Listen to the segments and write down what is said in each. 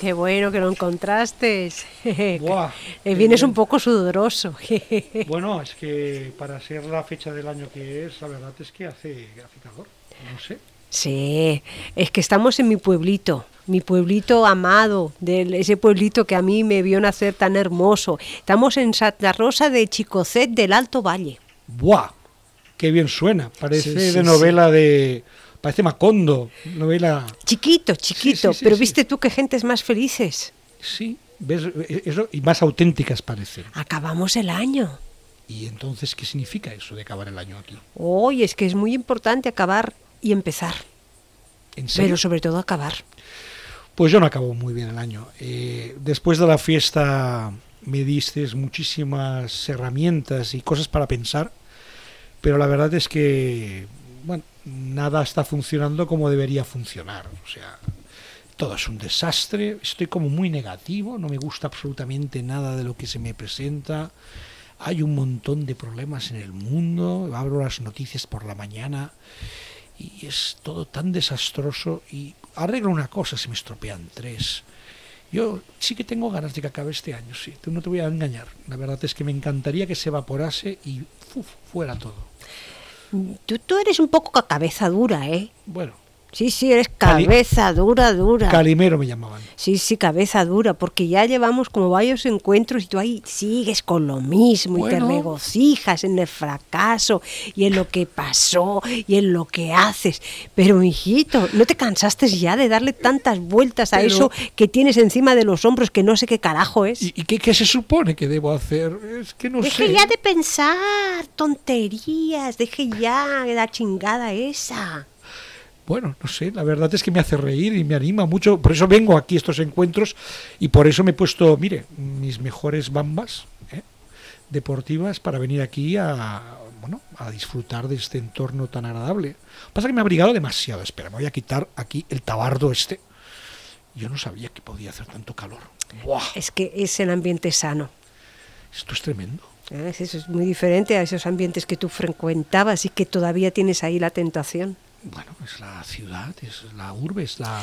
Qué bueno que lo encontraste. Buah, Eh, Vienes bien. un poco sudoroso. Bueno, es que para ser la fecha del año que es, la verdad es que hace, hace calor. No sé. Sí, es que estamos en mi pueblito, mi pueblito amado, de ese pueblito que a mí me vio nacer tan hermoso. Estamos en Santa Rosa de Chicocet del Alto Valle. ¡Buah! ¡Qué bien suena! Parece Sí, sí, de novela de. Parece Macondo. Novela. Chiquito, chiquito, sí, pero sí. viste tú qué gentes más felices. Sí, ¿ves? Eso, y más auténticas parecen. Acabamos el año. ¿Y entonces qué significa eso de acabar el año aquí? Hoy es que es muy importante acabar y empezar, ¿En serio? pero sobre todo acabar. Pues yo no acabo muy bien el año. Eh, después de la fiesta me diste muchísimas herramientas y cosas para pensar, pero la verdad es que, nada está funcionando como debería funcionar. O sea, todo es un desastre, estoy como muy negativo, no me gusta absolutamente nada de lo que se me presenta. Hay un montón de problemas en el mundo, abro las noticias por la mañana y es todo tan desastroso y arreglo una cosa, se me estropean tres. Yo sí que tengo ganas de que acabe este año, sí, no te voy a engañar. La verdad es que me encantaría que se evaporase y fuera todo. Tú, tú eres un poco ca- cabeza dura, ¿eh? Bueno, Sí, sí, eres Cali- cabeza dura, dura. Calimero me llamaban. Sí, sí, cabeza dura, porque ya llevamos como varios encuentros y tú ahí sigues con lo mismo y te regocijas en el fracaso y en lo que pasó y en lo que haces. Pero, hijito, ¿no te cansaste ya de darle tantas vueltas a Pero- eso que tienes encima de los hombros que no sé qué carajo es? ¿Y, y qué, qué se supone que debo hacer? Es que no Deje sé. ya de pensar tonterías, deje ya la chingada esa. Bueno, no sé, la verdad es que me hace reír y me anima mucho. Por eso vengo aquí a estos encuentros y por eso me he puesto, mire, mis mejores bambas ¿eh? deportivas para venir aquí a, bueno, a disfrutar de este entorno tan agradable. Pasa que me ha abrigado demasiado. Espera, me voy a quitar aquí el tabardo este. Yo no sabía que podía hacer tanto calor. ¡Buah! Es que es el ambiente sano. Esto es tremendo. ¿eh? Eso es muy diferente a esos ambientes que tú frecuentabas y que todavía tienes ahí la tentación. Bueno, es la ciudad, es la urbe, es la...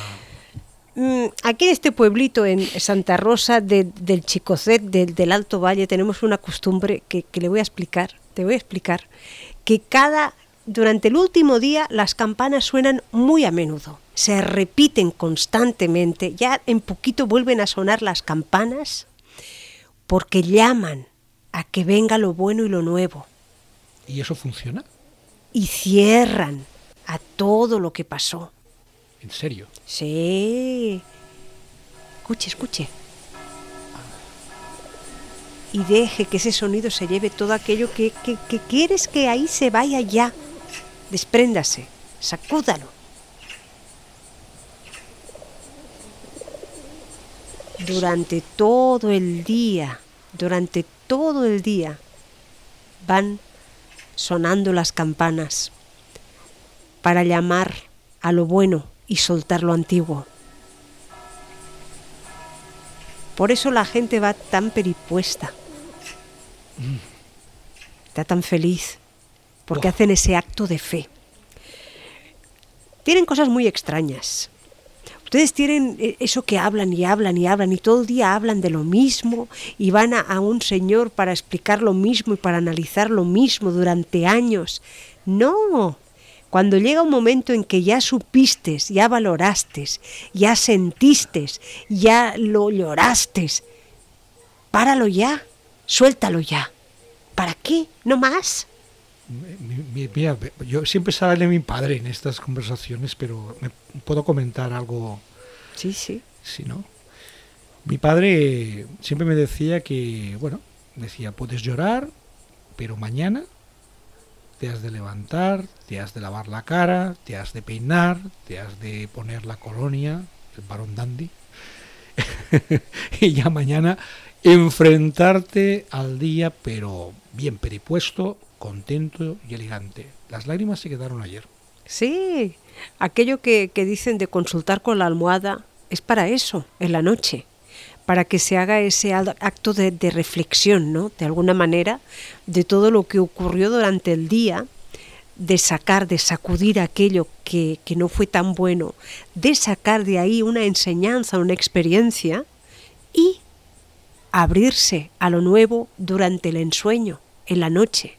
Mm, Aquí en este pueblito, en Santa Rosa de- del Chicocet, del, del Alto Valle, tenemos una costumbre que, que le voy a explicar, te voy a explicar, que cada, durante el último día las campanas suenan muy a menudo, se repiten constantemente, ya en poquito vuelven a sonar las campanas, porque llaman a que venga lo bueno y lo nuevo, ¿Y eso funciona? y cierran a todo lo que pasó. ¿En serio? Sí. Escuche, escuche. Y deje que ese sonido se lleve todo aquello que, que- que quieres que ahí se vaya ya. Despréndase, sacúdalo. Durante todo el día, durante todo el día, van sonando las campanas para llamar a lo bueno y soltar lo antiguo. Por eso la gente va tan peripuesta, está tan feliz, porque hacen ese acto de fe. Tienen cosas muy extrañas. Ustedes tienen eh, eso que hablan y hablan y hablan y todo el día hablan de lo mismo y van a, a un señor para explicar lo mismo y para analizar lo mismo durante años. No, cuando llega un momento en que ya supiste, ya valoraste, ya sentiste, ya lo lloraste, páralo ya, suéltalo ya. ¿Para qué? ¿No más? Mi- mi- Mira, yo siempre sale mi padre en estas conversaciones, pero ¿me puedo comentar algo? Sí, sí. Sí, ¿no? Mi padre siempre me decía que, bueno, decía, puedes llorar, pero mañana te has de levantar, te has de lavar la cara, te has de peinar, te has de poner la colonia, el varón dandy, y ya mañana enfrentarte al día, pero bien peripuesto, contento y elegante. Las lágrimas se quedaron ayer. Sí, aquello que, que dicen de consultar con la almohada es para eso, en la noche para que se haga ese acto de, reflexión, ¿no? De alguna manera, de todo lo que ocurrió durante el día, de sacar, de sacudir aquello que, que no fue tan bueno, de sacar de ahí una enseñanza, una experiencia y abrirse a lo nuevo durante el ensueño, en la noche.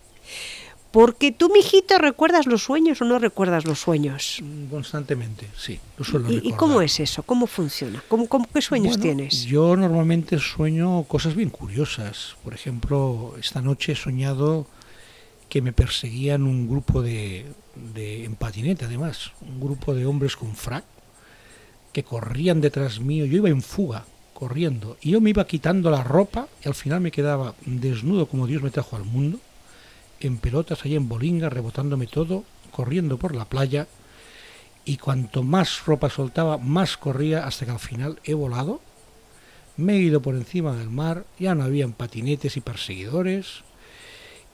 Porque tú, mijito, ¿recuerdas los sueños o no recuerdas los sueños? Mm, constantemente, sí. Lo suelo ¿Y, ¿Y, cómo es eso? ¿Cómo funciona? ¿Cómo, cómo qué sueños bueno, tienes? Yo normalmente sueño cosas bien curiosas. Por ejemplo, esta noche he soñado que me perseguían un grupo de, de en patinete, además, un grupo de hombres con frac que corrían detrás mío. Yo iba en fuga, corriendo, y yo me iba quitando la ropa y al final me quedaba desnudo como Dios me trajo al mundo en pelotas allá en Bolinga, rebotándome todo, corriendo por la playa, y cuanto más ropa soltaba, más corría hasta que al final he volado, me he ido por encima del mar, ya no habían patinetes y perseguidores,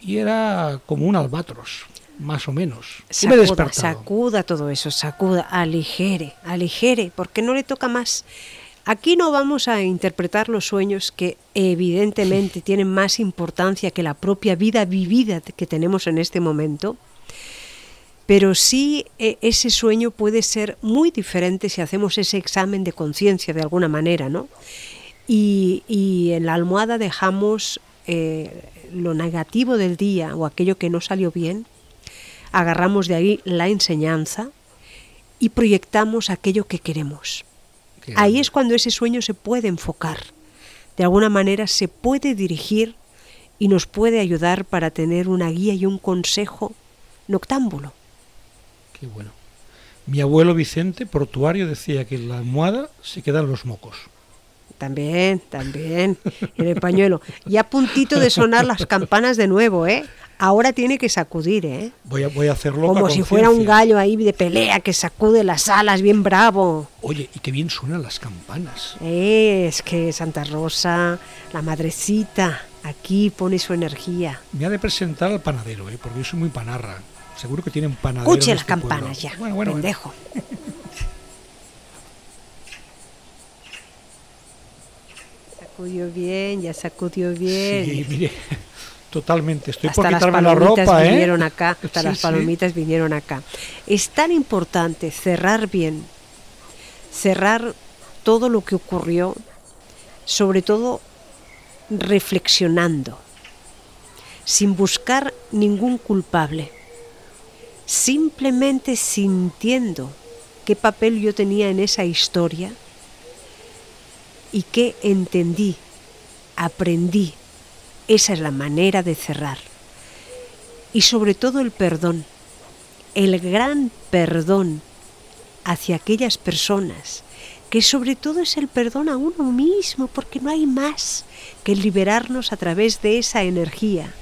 y era como un albatros, más o menos. Sacuda, me sacuda todo eso, sacuda, aligere, aligere, porque no le toca más. Aquí no vamos a interpretar los sueños que evidentemente tienen más importancia que la propia vida vivida que tenemos en este momento, pero sí eh, ese sueño puede ser muy diferente si hacemos ese examen de conciencia de alguna manera, ¿no? Y, y, en la almohada dejamos eh, lo negativo del día o aquello que no salió bien, agarramos de ahí la enseñanza y proyectamos aquello que queremos. Ahí es cuando ese sueño se puede enfocar. De alguna manera se puede dirigir y nos puede ayudar para tener una guía y un consejo noctámbulo. Qué bueno. Mi abuelo Vicente, portuario, decía que en la almohada se quedan los mocos. También, también, en el pañuelo. Y a puntito de sonar las campanas de nuevo, ¿eh? Ahora tiene que sacudir, ¿eh? Voy a, voy a hacerlo Como si fuera un gallo ahí de pelea que sacude las alas bien bravo. Oye, y qué bien suenan las campanas. Eh, es que Santa Rosa, la madrecita, aquí pone su energía. Me ha de presentar al panadero, ¿eh? Porque yo soy muy panarra. Seguro que tienen panadero. Escuche en las este campanas pueblo. ya, Bueno, bueno, pendejo. Sacudió bien, ya sacudió bien. Sí, mire, totalmente. Estoy hasta por las quitarme la palomitas ¿eh? vinieron acá, hasta Sí, las sí. palomitas vinieron acá. Es tan importante cerrar bien, cerrar todo lo que ocurrió, sobre todo reflexionando, sin buscar ningún culpable, simplemente sintiendo qué papel yo tenía en esa historia y qué entendí, aprendí. Esa es la manera de cerrar. Y sobre todo el perdón, el gran perdón hacia aquellas personas, que sobre todo es el perdón a uno mismo, porque no hay más que liberarnos a través de esa energía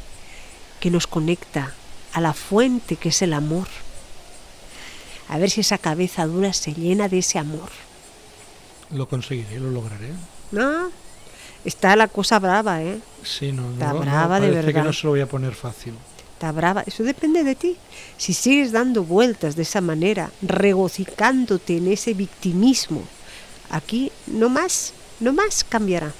que nos conecta a la fuente que es el amor. A ver si esa cabeza dura se llena de ese amor. Lo conseguiré, lo lograré. ¿No? Está la cosa brava, ¿eh? Sí, no, Está no, no, brava de parece que verdad. no se lo voy a poner fácil. Está brava. Eso depende de ti. Si sigues dando vueltas de esa manera, regocijándote en ese victimismo, aquí no más, no más cambiará.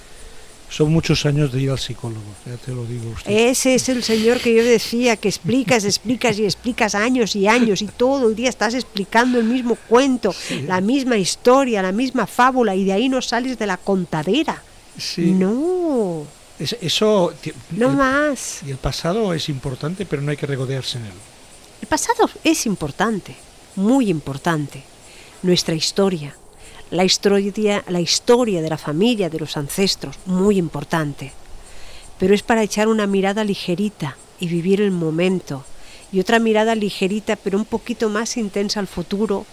Son muchos años de ir al psicólogo, ya te lo digo usted. Ese es el señor que yo decía, que explicas, explicas y explicas años y años y todo el día estás explicando el mismo cuento, la misma historia, la misma fábula y de ahí no sales de la contadera. sí, No, es- eso... no el- más. Y el pasado es importante, pero no hay que regodearse en él. El pasado es importante, muy importante. Nuestra historia, la historia, la historia de la familia, de los ancestros, muy importante. Pero es para echar una mirada ligerita y vivir el momento. Y otra mirada ligerita, pero un poquito más intensa al futuro,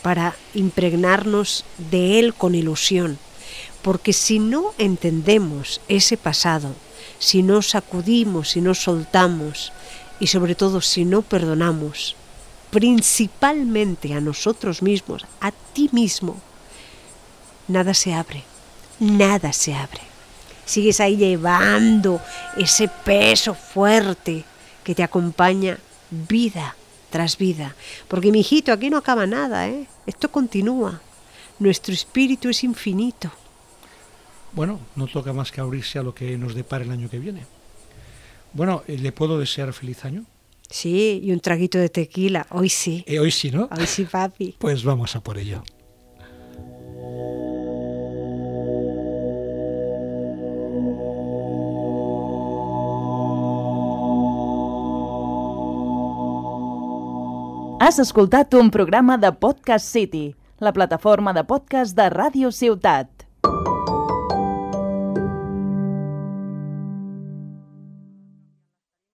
para impregnarnos de él con ilusión. Porque si no entendemos ese pasado, si no sacudimos, si no soltamos, y sobre todo si no perdonamos, principalmente a nosotros mismos, a ti mismo, nada se abre, nada se abre. Sigues ahí llevando ese peso fuerte que te acompaña vida tras vida. Porque mi hijito, aquí no acaba nada, ¿eh? Esto continúa. Nuestro espíritu es infinito. Bueno, no toca más que abrirse a lo que nos depare el año que viene. Bueno, eh, ¿le puedo desear feliz año? Sí, y un traguito de tequila. Hoy sí. Eh, hoy sí, ¿no? Hoy sí, papi. Pues vamos a por ello. Has escoltat un programa de Podcast City, la plataforma de podcast de Ràdio Ciutat.